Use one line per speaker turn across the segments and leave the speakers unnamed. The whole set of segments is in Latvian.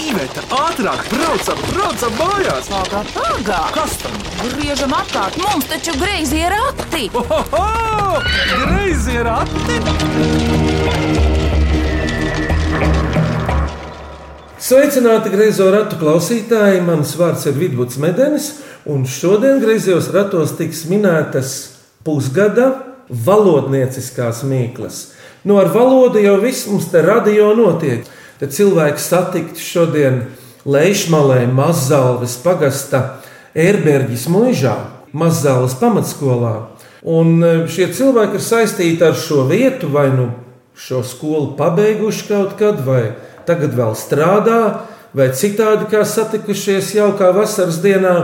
Iveta, ātrāk, braucam, braucam mājās!
Pagā, pagā!
Kas tam?
Griežam apkārt, mums taču greizi ir rati!
Ohoho! Greizi ir ati!
Sveicināti greizo ratu klausītāji! Mans vārds ir Vidvuds Medenis, un šodien griezos ratos tiks minētas pusgada valodnieciskās mīklas. Nu, ar valodu jau viss mums te radio notiek. Tad cilvēki satikt šodien Leišmalē, Mazalves pagasta Ērberģis muižā, Mazalves pamatskolā. Un e, šie cilvēki ir saistīti ar šo vietu, vai nu šo skolu pabeiguši kaut kad, vai tagad vēl strādā, vai citādi kā satikušies jaukā vasaras dienā.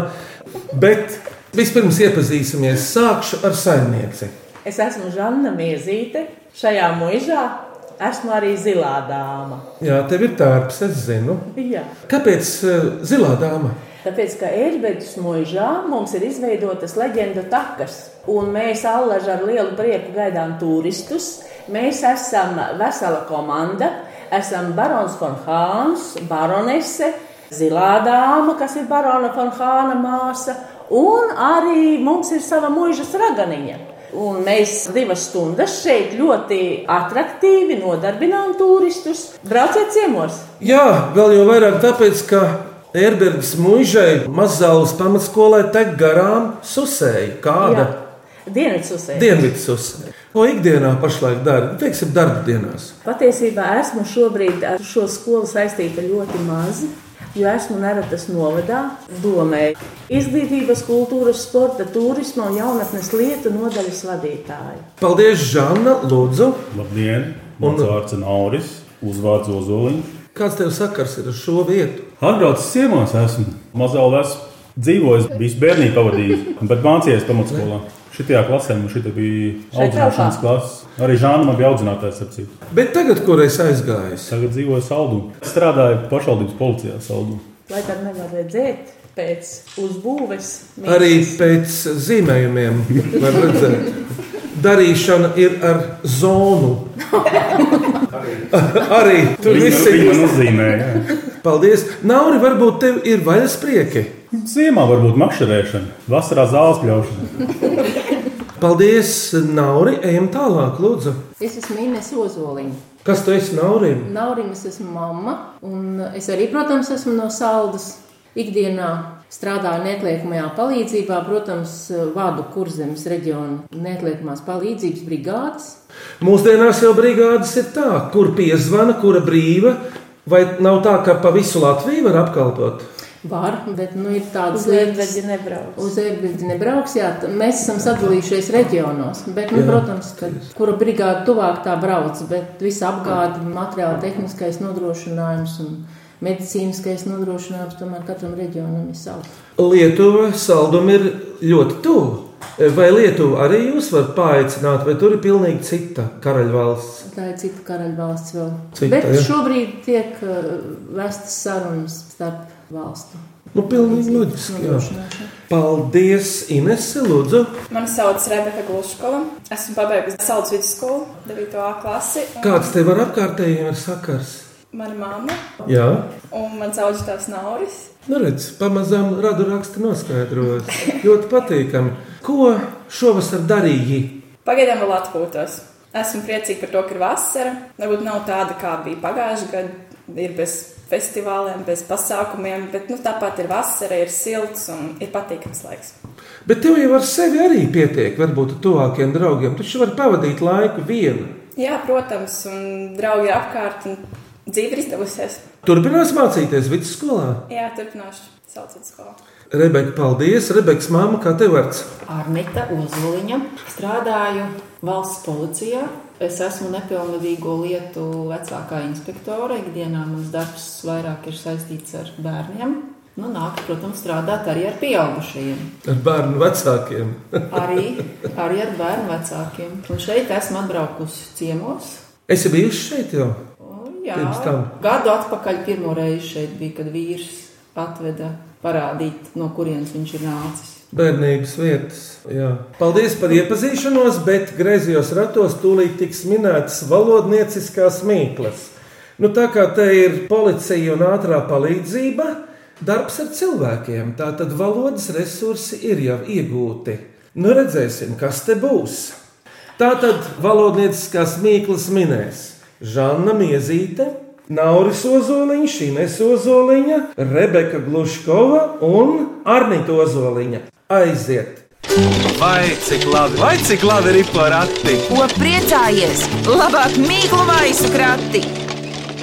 Bet vispirms iepazīsimies, sākšu ar saimnieci.
Es esmu Žanna Miezīte. Šajā mūžā esmu arī zilā dāma.
Jā, tev ir tārps, es zinu.
Jā.
Kāpēc uh, zilā dāma?
Tāpēc, ka Eļbeģis mūžā mums ir izveidotas leģendu takas, un mēs allaž ar lielu prieku gaidām turistus. Mēs esam vesela komanda. Esam barons von Hāns, baronese, zilā dāma, kas ir barona von Hāna māsa, un arī mums ir sava mūžas raganiņa. Un mēs divas stundas šeit ļoti attraktīvi nodarbinām turistus. Brauciet ciemos!
Jā, vēl jau vairāk tāpēc, ka Ērbergas mūžai mazālas pamatskolai tek garām susēji. Kāda?
Dienvidsusē.
Dienvidsusē. Ko ikdienā pašlaik dara? Teiksim, darba dienās.
Patiesībā esmu šobrīd ar šo skolu saistīta ļoti maz. Jo esmu Neratas novadā, domē, izglītības, kultūras, sporta, turisma un jaunatnes lietu nodaļas vadītāja.
Paldies, Žanna, Lūdzu.
Labdien! Mans
Un-
vārds ir Nauris, uzvārds Ozoliņš.
Kāds tev sakars ir ar šo vietu?
Atbraucis ciemos esmu. Mazāli esmu dzīvojis, visu bērnību pavadījis, bet mācījies pamatskolā. Šitajā klasē man šī bija
Šeit
audzināšanas klase. Arī Žāna man bija audzinātājs.
Bet tagad, kur es aizgāju,
Tagad dzīvoju saldū. Strādāju pašvaldības policijā saldū.
Lai tad nevar redzēt pēc uzbūves.
arī pēc zīmējumiem var redzēt. Darīšana ir ar zonu. arī tur viss
viņi man
ir.
uzzīmēja. jā.
Paldies! Nauri, varbūt tev ir vaļas prieki.
Ziemā varbūt makšķerēšana, vasarā zāles pļaušana.
Paldies, Nauri! Ejam tālāk, lūdzu.
Es esmu Inês Ozoliņa.
Kas tu esi Naurim?
Nauriņas esmu mamma, un es arī, protams, esmu no saldas. Ikdienā strādāju neatliekamajā palīdzībā, protams, vadu kurzemes reģionu neatliekamās palīdzības brigādes.
Mūsdienās jau brigādes ir tā, kur piezvana, kura brīva. Vai nav tā, ka pa visu Latviju var apkalpot?
Var, bet nu, ir tādas
Uz
lietas,
nebrauc.
Uz ērgļu nebrauks, jā, mēs esam sadalījušies reģionos. Bet, nu,
Jā.
protams, ka kura brigāde tuvāk tā brauc, bet visa apgāde, materiāla tehniskais nodrošinājums un medicīniskais nodrošinājums tomēr katram reģionam ir savs.
Lietuva saldum ir ļoti tuvu. Vai Lietuva arī jūs varat paaicināt, vai tur ir pilnīgi cita karaļvalsts?
Tā ir cita karaļvalsts vēl.
Cita,
Bet
ja.
šobrīd tiek uh, vestas sarunas starp valstu.
Nu, pilnīgi loģiski. Paldies, Inese, Lūdzu.
Mani sauc Rebeka Gluškova. Esmu pabeigusi Saldus vidusskolu, 9. klasi. un
Kāds tev ar apkārtējiem ir sakars?
Mana mamma
Jā,
un mans audzinātājs Nauris.
nu redz, pamazām radu raksta noskaidrojas. Ļoti patīkami. Ko šovasar darīji?
Pagaidām vēl atpūtos. Esmu priecīga par to, ka ir vasara. Varbūt nav tāda, kā bija pagājušajā gadā. Ir bez festivāliem, bez pasākumiem, bet nu, tāpat ir vasara, ir silts un ir patīkams laiks.
Bet tev jau ar sevi arī pietiek, varbūt ar tuvākiem draugiem. Taču var pavadīt laiku vienu.
Jā, protams, un draugi ir apkārt un dzīve ir izdevusies.
Turpinās mācīties vidusskolā.
Jā, turpināšu Saldus vidusskolu.
Rebeka, paldies. Rebekas māma, kā tev vārds?
Arnita Ozoliņa. Strādāju valsts policijā. Es esmu nepilngadīgo lietu vecākā inspektore. Ikdienā mans darbs vairāk ir saistīts ar bērniem. Nu, nāk, protams, strādāt arī ar pieaugušajiem.
Ar bērnu vecākiem.
Arī, arī ar bērnu vecākiem. Un šeit esmu atbraukusi ciemos.
Esi bijusi šeit jau?
Jā, gadu atpakaļ pirmo reizi šeit bija, kad vīrs atveda parādīt, no kurienes viņš ir nācis.
Bērnības vietas. Jā. Paldies par iepazīšanos, bet griezījos ratos tūlīt tiks minētas valodnieciskās mīklas. Nu, tā kā te ir policija un ātrā palīdzība, darbs ar cilvēkiem, tā tad valodas resursi ir jau iegūti. Nu, redzēsim, kas te būs. Tā tad valodnieciskās mīklas minēs Žanna Miezīte, Nauris Ozoliņš, Ines Ozoliņa, Rebeka Gluškova un Arnita Ozoliņa. Aiziet!
Vai cik labi, vai cik labi ir porakti?
Ko priecājies? Labāk mīklu maisu krati!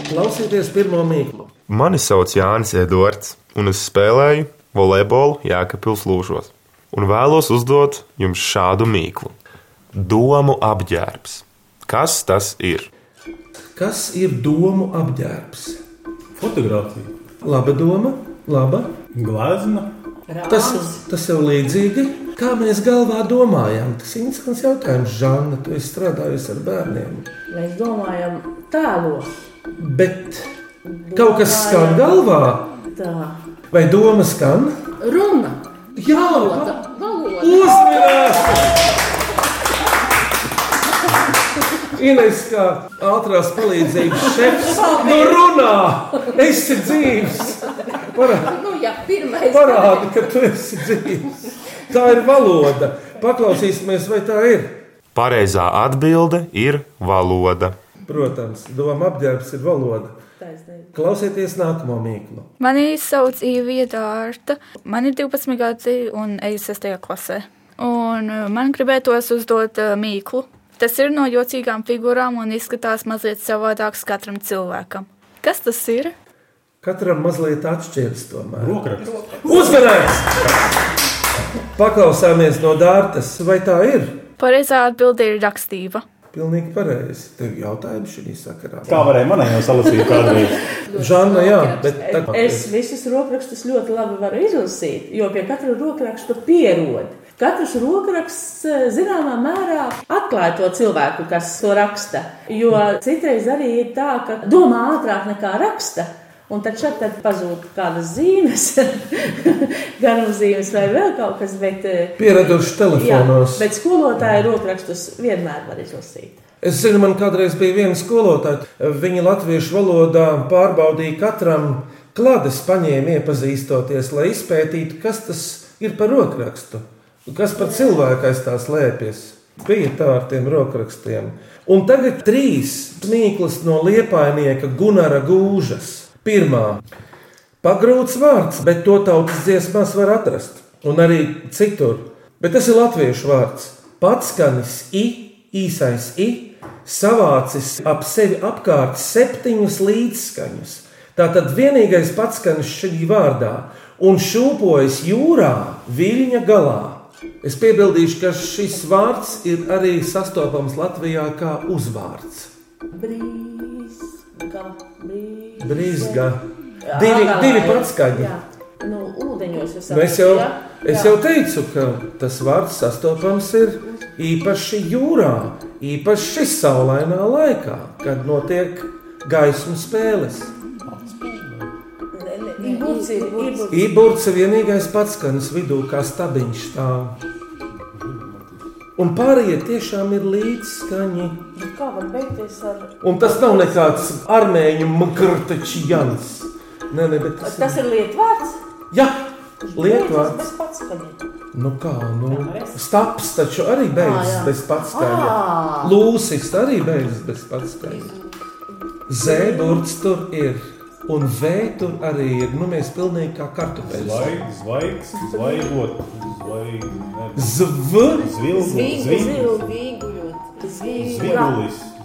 Klausieties pirmo mīklu.
Mani sauc Jānis Edvards, un es spēlēju volejbolu Jēkabpils lūžos. Un vēlos uzdot jums šādu mīklu. Domu apģērbs. Kas tas ir?
Kas ir domu apģērbs?
Fotogrāfija,
Laba doma, laba.
glezna,
Tas, tas jau līdzīgi, kā mēs galvā domājam. Tas ir interesants jautājums, Žanna. Tu esi strādājusi ar bērniem.
Mēs domājam, tēlos.
Bet kaut kas skan galvā,
Tā.
vai doma skan?
Runa,
Jā,
valoda, valoda.
uzmanīgi! Ines, kā ātrās palīdzības šefs, nu runā, esi dzīves. Parādi,
Nu, pirmais.
parādi, ka tu esi dzīves. Tā ir valoda. Paklausīsimies, vai tā ir.
Pareizā atbilde ir valoda.
Protams, doma apģērbs ir valoda. Klausieties nākamo mīklu.
Mani sauc Īvija Dārta. Man ir 12 gadi un eju 6. klasē. Un uh, man gribētos uzdot uh, mīklu. Tas ir no jocīgām figūrām un izskatās mazliet savādāks katram cilvēkam. Kas tas ir?
Katram mazliet atšķiras tomēr.
rokraksts.
Uzmanīgs! Paklausāmies no dārtas, vai tā ir?
Pareizā atbilde ir rakstība.
Pilnīgi pareizi. Tev ir jautājums šī sakarā.
Kā varēja manai jau salasīt kādreiz?
Žanna, jā, bet tā
Es visus rokrakstus ļoti labi varu izlasīt, jo pie katra rokraksta pierod. Katrs rokraksts eh, zināmā mērā atklāja to cilvēku, kas to raksta. Jo citreiz arī ir tā, ka domā ātrāk nekā raksta. Un tad šeit tad pazūd kādas zīmes, garumzīmes vai vēl kaut kas. Bet, eh,
Pieraduši telefonos.
Jā, bet skolotāja rokrakstus vienmēr var izlasīt.
Es zinu, man kādreiz bija viena skolotāja. Viņa latviešu valodā pārbaudīja katram klādes paņēmu, iepazīstoties, lai izpētītu, kas tas ir par rokrakstu. Kas par cilvēku aiz tā slēpjas. Bija tā ar tiem rokrakstiem. Un tagad trīs mīklas no liepainieka Gunara Gūžas. Pirmā - pagrūts vārds, bet to tautas dziesmās var atrast. Un arī citur. Bet tas ir latviešu vārds. Patskanis I, īsais I, savācis ap sevi apkārt septiņus līdzskaņus. Tā tad vienīgais patskanis šī vārdā un šūpojas jūrā viļņa galā. Es piebildīšu, ka šis vārds ir arī sastopams Latvijā kā uzvārds.
Brīz, brīz.
Brīzga. Divi,
Āgalā,
divi
jā.
paskaņi.
Jā, nu, ūdeņos es
Nu, es jau,
jā?
es
Jā.
jau teicu, ka tas vārds sastopams ir īpaši jūrā, īpaši saulainā laikā, kad notiek gaismu spēles.
Iburts ir
vienīgais pats, kas vidū kā stabiņš stāv. Un pārējie tiešām ir līdzskaņi.
Nu, Kā var beigties ar...
Un tas nav nekāds armēņu makrtačijans. Nē, nē, bet tas,
Tas ir lietvārds?
Jā, lietvārds.
Bez pats skaņa.
Nu kā, nu, staps taču arī beidzas bez patskaņa. Lūsis arī beidzas bez patskaņa. Zēburts tur ir. Un V tur arī ir. Nu, mēs pilnīgi kā kartupeļus.
Zvaigznes, zvaigznes, zvaigznes,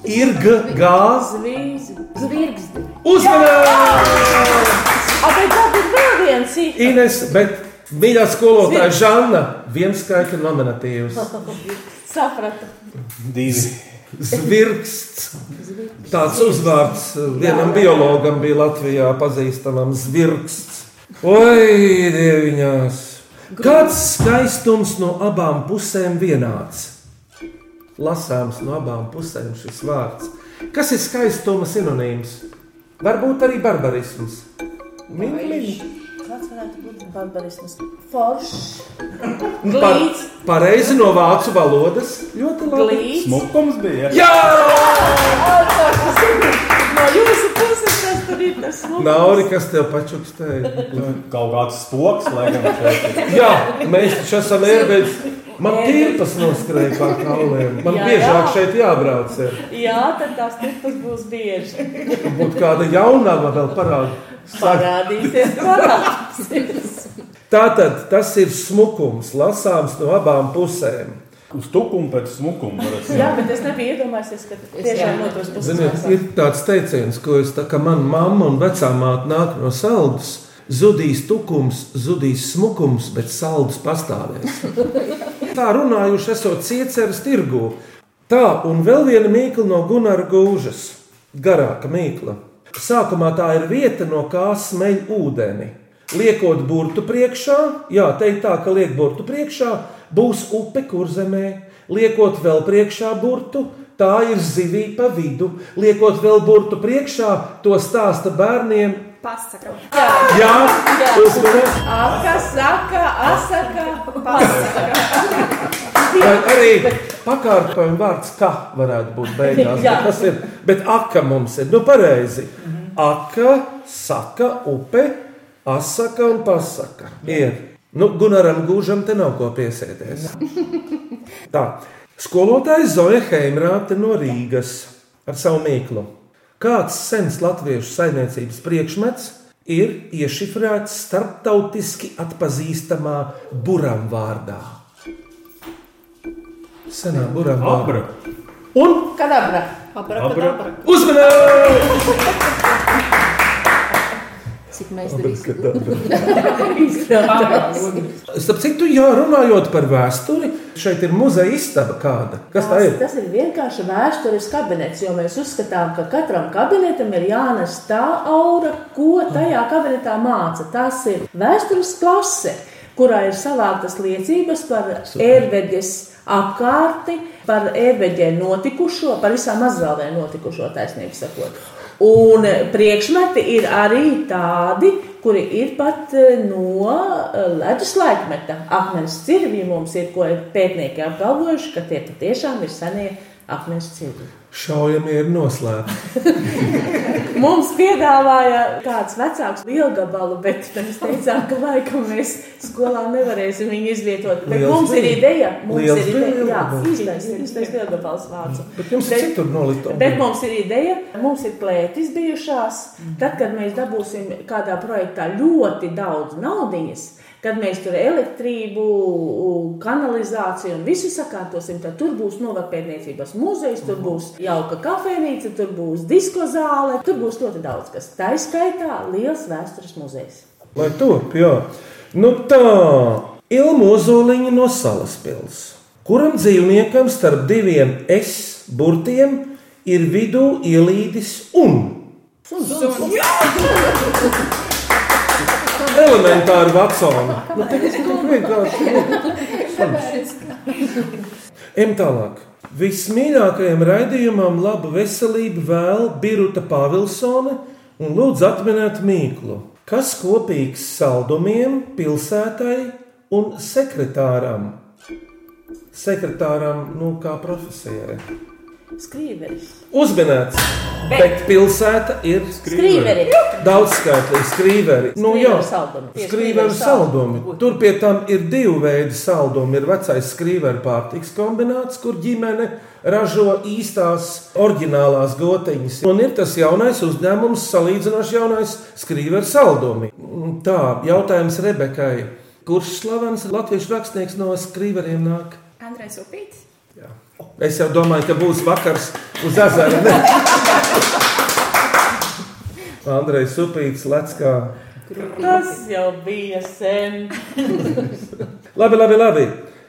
ir G, G.
Zvīzi. Zvirgzdi.
Uzmanīgi!
A, bet tad ir vēl viens īks.
Ines, bet mīļā skolotāja Žanna, viens skaita nominatīvs.
Sapratu.
Divi.
Zvirgsts. Tāds uzvārds vienam biologam bija Latvijā pazīstamam zvirgsts. Oi, dieviņās! Kāds skaistums no abām pusēm vienāds? Lasāms no abām pusēm šis vārds. Kas ir skaistuma sinonīms? Varbūt arī barbarisms. Mīļš.
Varētu būt barbarisms? Foršs.
Par,
Glīts.
pareizi no vācu valodas. Ļoti labi.
Glīts.
Smukums bija.
Jā!
No jūsu puses tur ir tas smukums.
Nauri, kas tev pačukstēja?
Kaut kāds spoks, laikam.
Jā, mēs taču esam ērbeidz. Man tirpas noskrēja pār kauliem. Man
Jā,
biežāk
jā.
šeit jābrauc. Ir.
Jā, tad tās tipas būs bieži.
Būtu kāda jaunava vēl parāda.
Parādīsies, parādīsies.
Tātad tas ir smukums, lasāms no abām pusēm.
Uz tukumu pēc smukuma.
Jā, bet es nebiju iedomājies, ka tiešām no tos puses
Ziniet, ir tāds teiciens, ko es tā kā mana mamma un vecā māte nāk no saldus. Zudīs tukums, zudīs smukums, bet saldus pastāvēs. Tā runājuši, esot cieceres tirgū. Tā, un vēl viena mīkla no Gunara gūžas. Garāka mīkla. Sākumā tā ir vieta, no kā smeļ ūdeni. Liekot burtu priekšā, jā, teikt tā, ka liek burtu priekšā, būs upe kurzemē. Liekot vēl priekšā burtu, tā ir zivī pa vidu. Liekot vēl burtu priekšā, to stāsta bērniem.
Pasaka.
Jā, uzmanīgi!
Aka, saka, asaka, pasaka.
Vai arī pakārtojuma vārds, kā varētu būt beigās.
Jā.
bet Tas ir, bet aka mums ir, nu pareizi. Aka, saka, upe, asaka un pasaka. Ir. Nu, Gunaram Gūžam te nav ko piesēties. Tā. Skolotājs Zoja Heimrāte no Rīgas ar savu mīklu. Kāds sens latviešu saimniecības priekšmets ir iešifrēts starptautiski atpazīstamā buram vārdā? Senā buram vārdā.
Abra.
Un
Kadabra.
Abrakadabra.
Cik mēs darīsim?
Starp citu, jā, runājot par vēsturi, šeit ir muzeja istaba kāda. Kas tā ir?
Tas ir vienkārši vēstures kabinets, jo mēs uzskatām, ka katram kabinetam ir jānes tā aura, ko tajā kabinetā māca. Tas ir vēstures klase, kurā ir savāktas liecības par ērbeģes apkārtni, par ērbeģē notikušo, par visām mazvēlē notikušo taisnību sakot. Un priekšmeti ir arī tādi, kuri ir pat eh, no eh, ledus laikmeta. Akmens cirvji mums ir, ko ir pētnieki apgalvojuši, ka tie patiešām ir senie akmens cirvji.
Šaujami ir noslēpti.
Mums piedāvāja kāds vecāks lielgabalu, bet mēs teicām, ka laikam mēs skolā nevarēsim viņu izvietot. Bet
Liels
mums ir ideja, mums
Liels
ir ideja, jā, īstais, īstais lielgabals vārds.
Bet jums ir citur nolikt.
Bet mums ir ideja, mums ir plētis bijušās. Tad, kad mēs dabūsim kādā projektā ļoti daudz naudas, kad mēs tur elektrību, kanalizāciju un visu sakārtosim, tad tur būs novērpētniecības muzejs, tur būs jauka kafejnīca, tur būs disko zāle, tur būs ļoti daudz kas. Tā ir skaitā liels vēstures muzejs.
Lai top, jā. Nu tā, Ilma Ozoliņa no Salaspils. Kuram dzīvniekam starp diviem es burtiem ir vidū ielīdis un? Elementāri vecāni. Nu, tas ir tik vienkārši. Ejam tālāk. Vismīļākajam raidījumam labu veselību vēl Birta Pāvilsone un lūdzu atminēt mīklu. Kas kopīgs saldumiem, pilsētai un sekretāram? Sekretāram, nu, kā profesijai.
Skrīveris.
Uzminēts, bet, bet pilsēta ir
Skrīveri.
Daudz skaitlīgi, skrīveri. Nu, jā,
Skrīveru saldumi.
Tur pie tam ir divi veidi saldumi. Ir vecais skrīveru pārtiks kombināts, kur ģimene ražo īstās, oriģinālās gotiņas. Un ir tas jaunais uzņēmums, salīdzinoši jaunais skrīveru saldumi. Tā, jautājums Rebekai. Kurš slavens latviešu rakstnieks no skrīveriem nāk?
Andrejs Upīts.
Es jau domāju, ka būs vakars uz ezera. Andrejs Supīts, Leckā.
Tas jau bija sen.
Labi, labi, labi.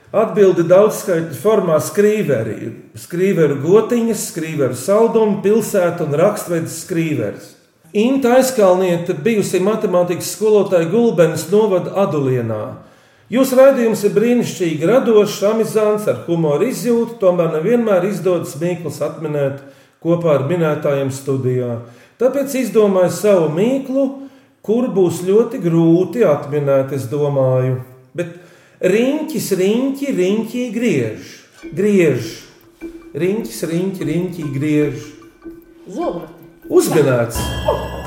Atbildi daudzskaitu formā skrīveri. Skrīveru gotiņas, skrīveru saldumi, pilsētu un rakstveida skrīveris. Inta aizkalniete bijusi matemātikas skolotāja Gulbenes novada Adulienā. Jūsu raidījums ir brīnišķīgi radošs, amizants, ar humoru izjūtu, tomēr nevienmēr izdodas mīklas atminēt kopā ar minētājiem studijā. Tāpēc izdomāju savu mīklu, kur būs ļoti grūti atminēt, es domāju. Bet riņķis, riņķi, riņķī griež, griež. Riņķis, riņķi, riņķī griež.
Zobra.
uzminēts.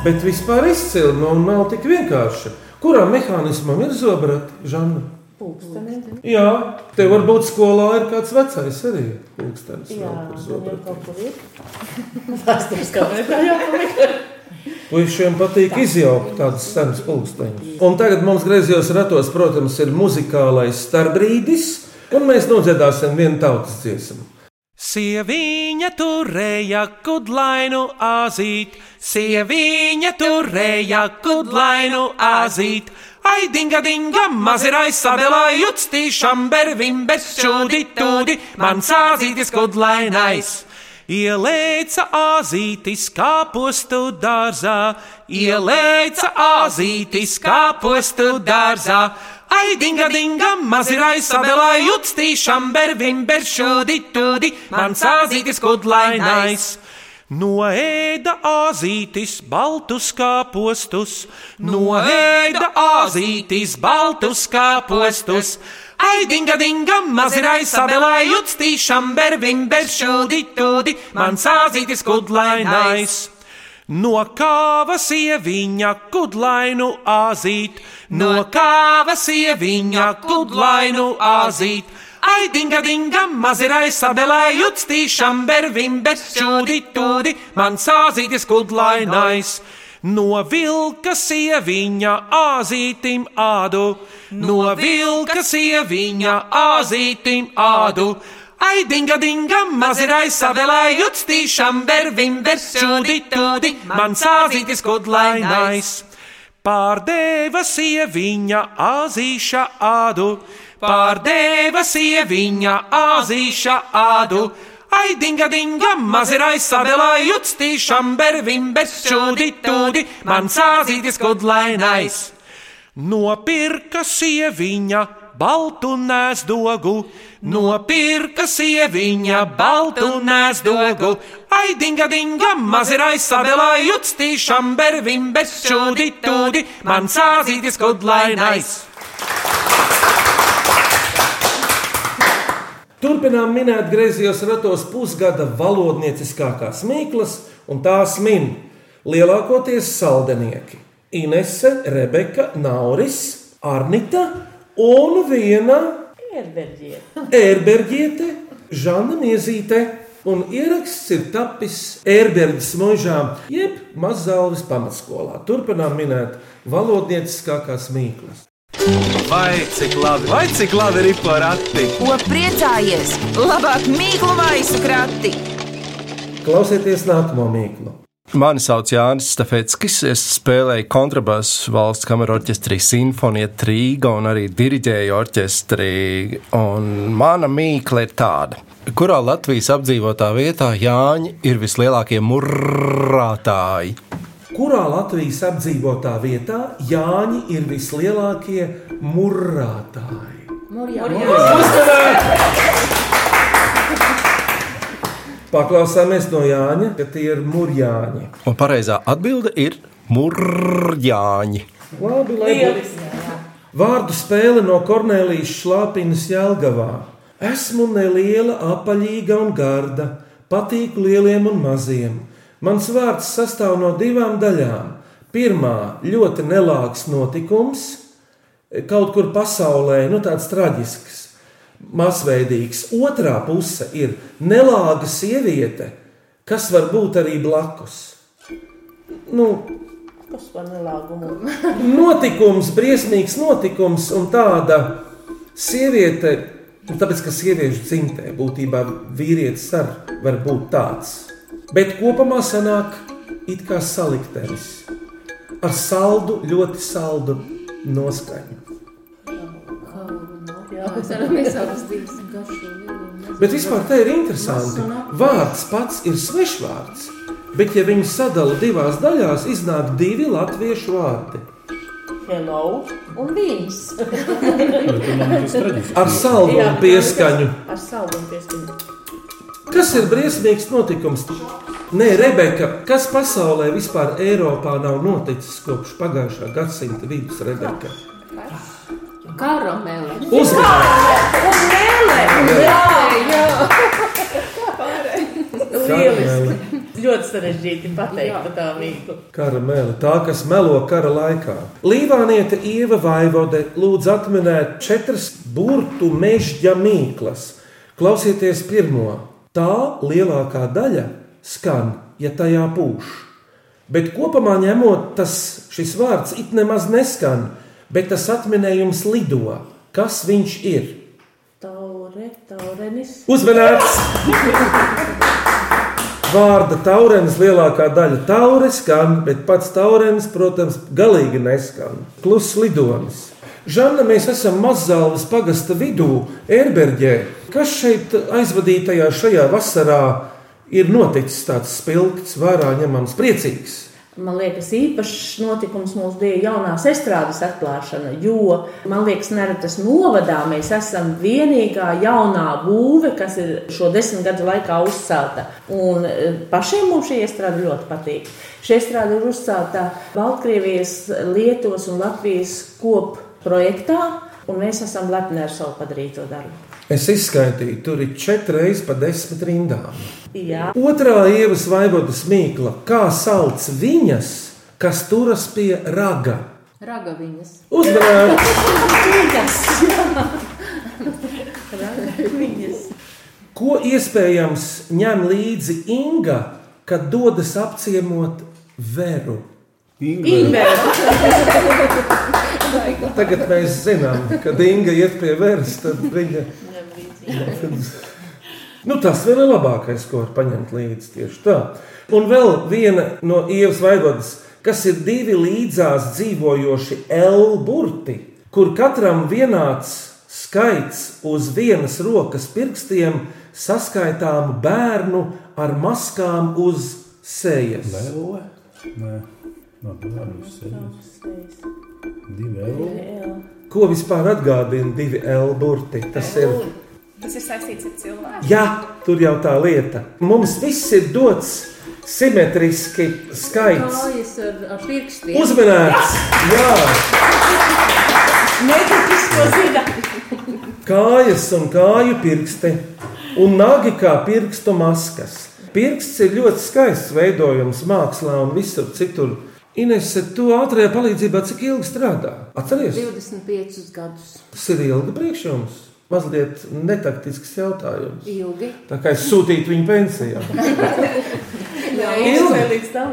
Bet vispār izcili nu, un nav tik vienkārši. Kurā mehānismam ir zobrati, Žanna?
Pulkstenim.
Jā, te varbūt skolā ir kāds vecais arī pulkstenis.
Jā,
vēl,
kaut kur ir. Vēsturiskā vietā jāpaliek.
Puisiem patīk izjaukt tādus senus pulksteņus. Un tagad mums griezījos ratos, protams, ir muzikālais starpbrīdis, un mēs nodziedāsim vienu tautas dziesmu.
Sieviņa turēja kudlainu azīt, sieviņa turēja kudlainu azīt. Ai, dinga, dinga, mazirai sadelai, jutstīšam bervim, bez čūdi, tūdi, man sāzītis kudlainais. Ielēca azītis kāpostu dārzā, ielēca azītis kāpostu dārzā. Ai, dinga, dinga, mazirai sadelai, jutstīšam bervim, bez čūdi, tūdi, man sāzītis kudlainais. Noēda azītis baltus kāpostus, noēda azītis baltus kāpostus. Ai, dinga, dinga, mazirai sabelai, jutstīšam bervim, beršūdi, tūdi, man sāzītis kudlainais. No kāva sieviņa kudlainu azīt, no kāva sieviņa kudlainu azīt. Ai, dinga, dinga, mazirai sabelai, jutstīšam bervim, beršūdi, tūdi, man sāzītis kudlainais. No vilka sieviņa āzītim ādu, no vilka sieviņa āzītim ādu. Ai, dinga, dinga, mazirai savelai, jutstīšam bervim, beršūdi, tūdi, man sāzītis kudlainais. Pārdeva sieviņa āzīša ādu, pārdeva sieviņa āzīša ādu. Ai, dinga, dinga, mazirai sadelai, jutstīšam bervim, beršūdi, tūdi, man sāzītis kudlainais. Nopirka sieviņa baltu nēsdogu, nopirka sieviņa baltu nēsdogu. Ai, dinga, dinga, mazirai sadelai, jutstīšam bervim, beršūdi, tūdi, man sāzītis kudlainais.
Turpinām minēt griezījos ratos pusgada valodnieciskākās mīklas, un tās min lielākoties saldenieki - Inese, Rebeka, Nauris, Arnita un viena
Ierberģiet.
ērberģiete, Žana Miezīte. Un ieraksts ir tapis ērberģis mūžā, jeb Mazāles pamatskolā. Turpinām minēt valodnieciskākās mīklas.
Vai cik labi, vai cik labi ir porakti?
Ko priecājies? Labāk mīklu maisu krati!
Klausieties nākamo mīklu.
Mani sauc Jānis Stafetskis. Es spēlēju kontrabasu valsts kameru orķestrī Sinfonija Trīga un arī diriģēju orķestrī. Un mana mīkla ir tāda. Kurā Latvijas apdzīvotā vietā Jāņi ir vislielākie murrātāji?
Kurā Latvijas apdzīvotā vietā Jāņi ir vislielākie murrātāji? Paklausāmies no Jāņa, ka tie ir murjāņi.
Un pareizā atbilde ir murjāņi.
Labi, labi. Vārdu spēle no Kornelijas Šlāpinas Jelgavā. Esmu neliela, apaļīga un garda, patīku lieliem un maziem. Mans vārds sastāv no divām daļām. Pirmā - ļoti nelāgs notikums, kaut kur pasaulē, nu tāds traģisks, masveidīgs. Otrā puse ir nelāga sieviete, kas var būt arī blakus. Nu,
Kas par nelāgumu?
notikums, briesmīgs notikums un tāda sieviete, nu, tāpēc ka sieviešu dzimtē būtībā vīrietis ar var būt tāds. Bet kopumā sanāk it kā saliktenis ar saldu, ļoti saldu noskaņu.
Varam izsaukt divas garšo lielu.
Bet vispār tā ir interesanti. Vārds pats ir svešvārds, bet ja viņu sadala divās daļās, iznāk divi latviešu vārdi.
Hello un viņš.
Ar saldu un pieskaņu.
Ar saldu un pieskaņu.
Kas ir briesmīgs notikums? Nē, Rebeka, kas pasaulē vispār Eiropā nav noticis kopš pagājušā gadsimta vidus, Rebeka?
Karameli.
Uzmanīgi!
Lieliski! ļoti sarežģīti pateikt par tā mīklu.
Karamēli, tā, kas melo kara laikā. Līvāniete Ieva Vaivode lūdz atminēt četras burtu mežģa mīklas. Klausieties pirmo. Tā lielākā daļa skan, ja tajā pūš. Bet kopumā ņemot, tas šis vārds it nemaz neskan, bet tas atminējums lido. Kas viņš ir?
Taure, taurenis.
Uzmanīts! Vārda taurenis lielākā daļa taures skan, bet pats taurenis, protams, galīgi neskan. Kluss lidonis. Žanna, mēs esam Mazāles pagasta vidū, Erberģē. Kas šeit aizvadītajā šajā vasarā ir noticis tāds spilgts, vērā ņemams, priecīgs?
Man liekas, īpašs notikums mums bija jaunās estrādes atklāšana, jo, man liekas, Neretas novadā mēs esam vienīgā jaunā būve, kas ir šo desmit gadu laikā uzcelta. Un e, pašiem mums šī estrāde ļoti patīk. Šī estrāde ir uzcelta Baltkrievijas, Lietuvas un Latvijas kop projektā, un mēs esam lepni ar savu padarīto darbu.
Es izskaitīju, tur ir četras reizes pa desmit rindām.
Jā.
Otrā ievas vaivodas mīkla, kā sauc viņas, kas turas pie raga. Uzmanīgs!
Viņas.
Ko iespējams ņem līdzi Inga, kad dodas apciemot veru? Tagad mēs zinām, kad Inga iet pie veras, tad viņa. Nu, tas vēl ir labākais, ko var paņemt līdzi tieši tā. Un vēl viena no ievas vaivodas, kas ir divi līdzās dzīvojoši L burti, kur katram vienāds skaits uz vienas rokas pirkstiem saskaitāmu bērnu ar maskām uz sejas.
Lēle? Nē, no bērnu sejas. Divi eiro.
Ko vispār atgādina divi L burti? Tas ir.
Tas ir saistīts ar cilvēku.
Jā, tur jau tā lieta. Mums viss ir dots simetriski skaits.
Kājas ar, ar pirkstiem.
Uzmanīts! Jā,
Netipisko zina.
kājas un kāju pirksti un nagi kā pirkstu maskas. Pirksts ir ļoti skaists veidojums mākslā un visur citur. Inese, tu ātrajā palīdzībā cik ilgi strādā? Atceries?
25 gadus.
Tas ir ilgi priekš jums. Mazliet netaktisks jautājums.
Ilgi.
Tā kā es sūtītu viņu pensijā.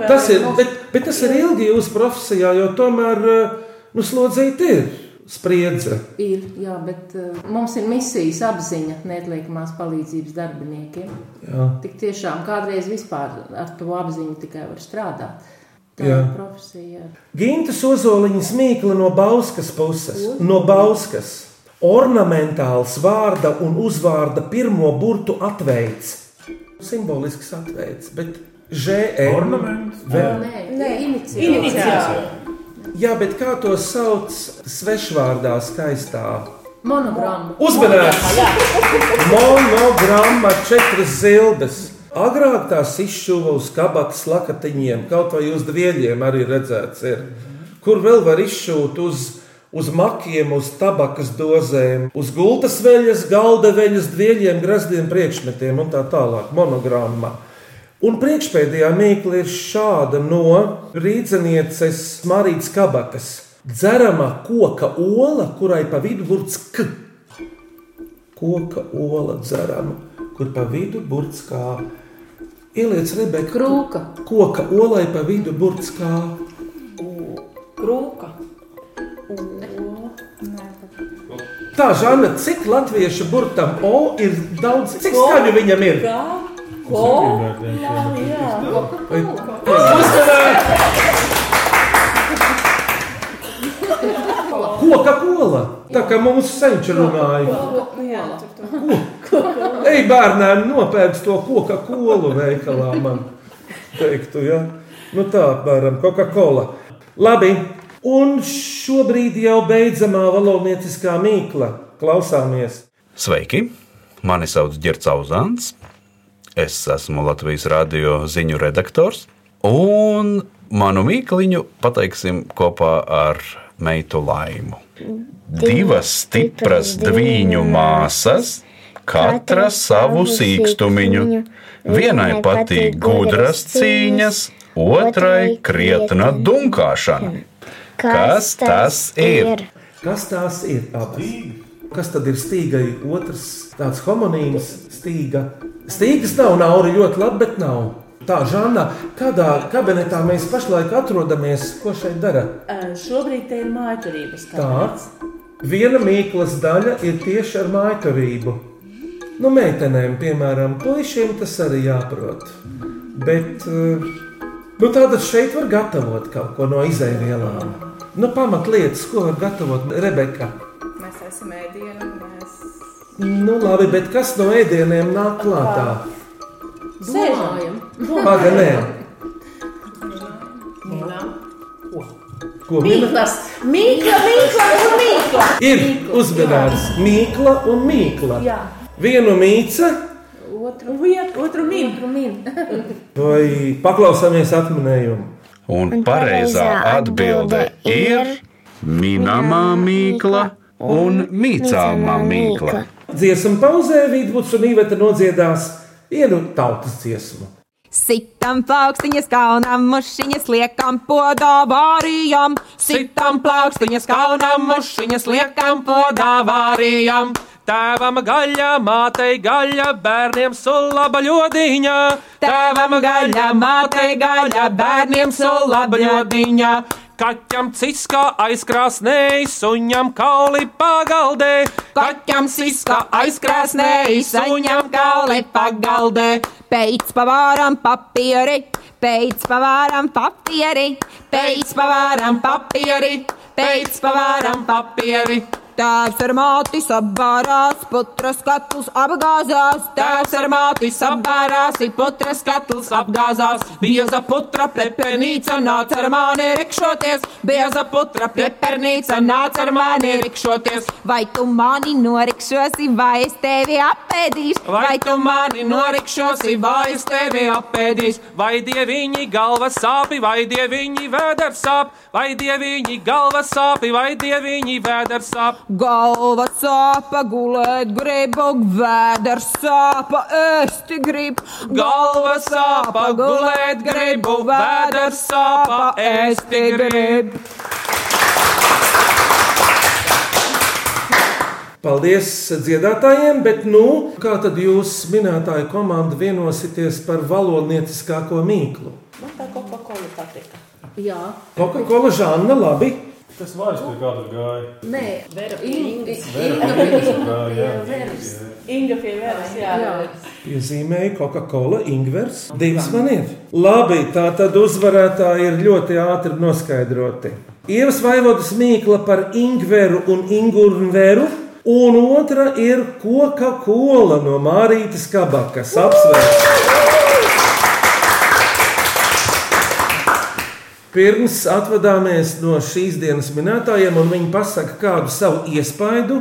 Tas ir, bet, bet tas ir ilgi jūsu profesijā, jo tomēr eh, nu, slodzīt ir spriedze.
Ir, jā, bet uh, mums ir misijas apziņa neatliekamās palīdzības darbiniekiem.
Jā.
Tik tiešām kādreiz vispār ar to apziņu tikai var strādāt. Tā
Jā.
ir profesija.
Ginta Ozoliņas mīkla no Bauskas puses. No Bauskas. Ornamentāls vārda un uzvārda pirmo burtu atveids. Simbolisks atveids, bet ŽE.
Ornaments?
Vēl-
Nē,
Nē,
iniciāli.
iniciāli.
Jā, bet kā to sauc svešvārdā skaistā?
Monogramma.
Uzmanīgs! Monogramma četras zilbes. Agrāk tās izšuva uz kabatas lakatiņiem, kaut vai uz dvieļiem arī redzēts, ir. kur vēl var izšūt uz, uz makiem, uz tabakas dozēm, uz gultas veļas, galda veļas, dvieļiem, grazdiem, priekšmetiem un tā tālāk. Monogramma. Un priekšpēdējā mīkla ir šāda no rīznieces Marijas kabakas. Dzerama koka ola, kurai pa vidu burts k. Koka ola dzerama, kur pa vidu burts kā. Ieliec Rebeka
Krūka.
Koka olai pa vidu burts kā.
Krūka.
Tā, Žana, cik latviešu burtam O ir daudz, cik skaļu viņam ir?
Kā? Ko? Jā!
Koka kola, tā kā mūsu senči runāja.
Jā.
Ej, bērniem, nopērc to koka kolu veikalā. Man teiktu, ja? nu tā, apmēram, Coca-Cola. Labi, un šobrīd jau beidzamā valodnieciskā mīkla. Klausāmies!
Sveiki! Mani sauc Girts Auzants. Es esmu Latvijas radio ziņu redaktors. Un manu mīkliņu pateiksim kopā ar meitu laimu. Divas stipras dviņu māsas, katra savu sīkstumiņu. Vienai patīk gudras cīņas, otrai krietna dunkāšana. Kas tas ir?
Kas tās ir abas? Kas tad ir stīgai? Otrs tāds homonīms, stīga. Stīgas nav, nauri ļoti labi, bet nav. Tā, Žanna, kādā kabinetā mēs pašlaik atrodamies? Ko šeit dara?
Uh, šobrīd te ir mājturības
Tā.
kabinets.
Viena mīklas daļa ir tieši ar mājturību. Nu, meitenēm, piemēram, puišiem tas arī jāprot. Bet eh, nu, tātad šeit var gatavot kaut ko no izēvielām. Nu, pamatlietas, ko var gatavot Rebeka.
Mēs esam ēdienu, mēs
Nu, labi, bet kas no ēdieniem nāk klātā?
Domājam.
Paga, nē. Ko?
Mīklas, mīkla, mīkla un mīkla.
Ir uzmanīgs mīkla un mīkla.
Jā.
Vienu mīca,
Otru, viet, otru min.
Otru min.
vai paklausāmies atminējumu.
Un pareizā atbilde ir minamā mīkla un mīcāmā mīkla.
Dziesmu pauzē Vidvuds un Īveta nodziedās vienu tautas dziesmu.
Sitam plaukstiņas kaunam, mušiņas liekam podā vārijam.
Sitam plaukstiņas kaunam, mušiņas liekam podā vārijam. Tēvam gaļa, mātei gaļa, bērniem sulaba ļodiņa. Tēvam gaļa, mātei gaļa, bērniem sulaba ļodiņa. Kaķam ciskā aizkrāsnēji, suņam kauli pagaldē. Kaķam ciskā aizkrāsnēji, suņam kauli pagaldē.
Pēc pavāram papieri, pēc pavāram papieri,
Pēc pavāram papieri, pēc pavāram papieri.
Tēvs ar māti sabārās, putras katls apgāzās.
Tēvs ar māti sabārās, ir putras katls apgāzās. Bieza putra pepernīca nāca ar mani rikšoties. Bieza putra pepernīca nāca ar mani rikšoties.
Vai tu mani norikšosi, vai es tevi apēdīšu?
Vai tu mani norikšosi, vai es tevi apēdīšu? Vai dieviņi galva sāpi, vai dieviņi vēders sāp? Vai dieviņi galva sāpi, vai dieviņi vēders sāp?
Galva sāpa, gulēt gribu, vēders sāpa, ēsti gribu.
Galva sāpa, gulēt gribu, vēders sāpa, ēsti gribu.
Paldies dziedātājiem, bet nu, kā tad jūs minētāju komanda vienosieties par valodnieciskāko mīklu?
Man tā Coca-Cola patika.
Jā.
Coca-Cola žāna, labi.
Tas vairs pie kāda gāja.
Nē,
Vera
Inga.
Vera pie gāja, jā.
Inga pie veras, jā.
Jā.
Piezīmēja Coca-Cola, Ingvers. Divas man ir. Labi, tā tad uzvarētāji ir ļoti ātri noskaidroti. Ievas vaivodas mīkla par Ingveru un Ingurveru, un otra ir Coca-Cola no Mārītas kabakas. Apsveic! Pirms atvadāmies no šīs dienas minētājiem, un viņi pasaka kādu savu iespaidu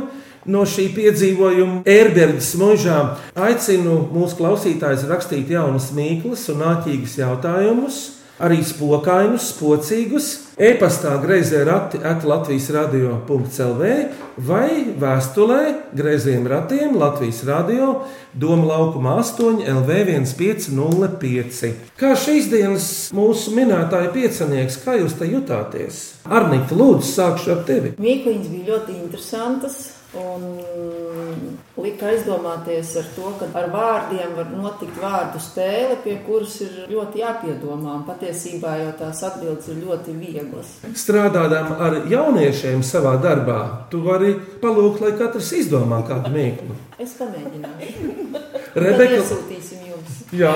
no šī piedzīvojuma. Erberģis mūžā aicinu mūsu klausītājus rakstīt jaunas mīklas un āķīgus jautājumus, arī spokainus, spocīgus, e-pastā greizē rati at Latvijas radio.clv vai vēstulē greiziem ratiem Latvijas radio Doma laukuma 8 LV 1505. Kā šīs dienas mūsu minētāja piecinieks, kā jūs te jutāties? Arnīte, lūdzu, sākšu ar tevi.
Mīkliņas bija ļoti interesantas un lika aizdomāties ar to, ka ar vārdiem var notikt vārdu spēle, pie kuras ir ļoti jāpiedomā. Patiesībā jau tās atbildes ir ļoti vieglas.
Strādājot ar jauniešiem savā darbā, tu vari palūgt, lai katrs izdomā kādu mīklu.
Es pamēģināšu.
Rebeka,
iesūtīsim jums.
Jā,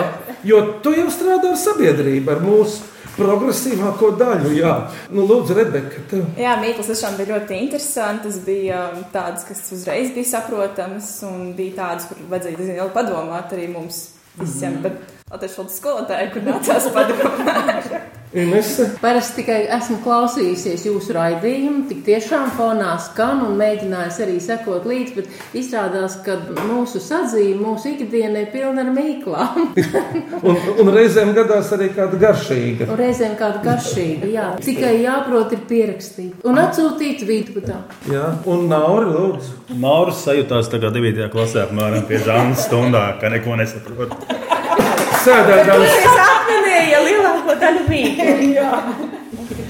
jo tu jau strādā ar sabiedrību, ar mūsu progresīvāko daļu. Jā, nu, lūdzu, Rebeka, tev.
Jā, Mīkls tiešām bija ļoti interesantas. Bija um, tādas, kas uzreiz bija saprotamas, un bija tādas, kur vajadzēja diezgan ilgi padomāt arī mums visiem. Bet Latvijas skolotāji, kur nācās padomāt.
Inese.
Parasti tikai esmu klausījusies jūsu raidījumu, tik tiešām fonā skan un mēģinājis arī sekot līdzi, bet izrādās, ka mūsu sadzīve, mūsu ikdiena ir pilna ar mīklām.
Un, un reizēm gadās arī kāda garšīga.
Un reizēm kāda garšīga, jā. Tikai jāprot ir pierakstīt un atsūtīt vidutā.
Jā, un Nauri lūdzu.
Nauris sajūtās tā kā 9. klasē, apmēram pie Žānas stundā, ka neko nesaprot.
Sēdēdams,
Es atminēju lielāko daļu mīklu.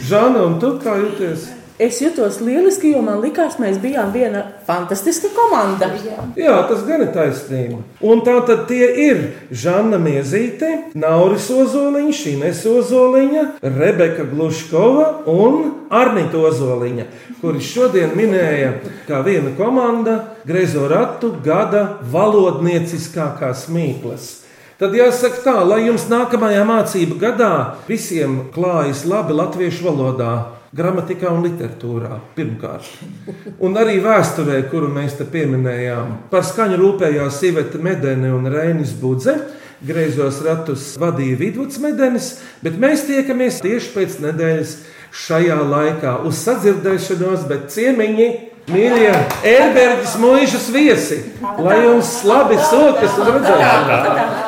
Žana, un tu kā jūties?
Es jutos lieliski, jo man likās, mēs bijām viena fantastiska komanda.
Jā, tas gan ir taisnība. Un tā tad tie ir Žanna Miezīte, Nauris Ozoliņš, Ines Ozoliņa, Rebeka Gluškova un Arnita Ozoliņa, kuri šodien minēja kā viena komanda Grezo ratu gada valodnieciskākās mīklas. Tad jāsaka tā, lai jums nākamajā mācību gadā visiem klājas labi latviešu valodā, gramatikā un literatūrā pirmkārt. Un arī vēsturē, kuru mēs te pieminējām, par skaņu rūpējās Iveta Medene un Reinis Budze. Greizos ratus vadīja Vidvuds Medenis, bet mēs tiekamies tieši pēc nedēļas šajā laikā uz sadzirdēšanos, bet ciemiņi, mīļie, Erberģis mūžas viesi, lai jums labi sokas un redzēšanās!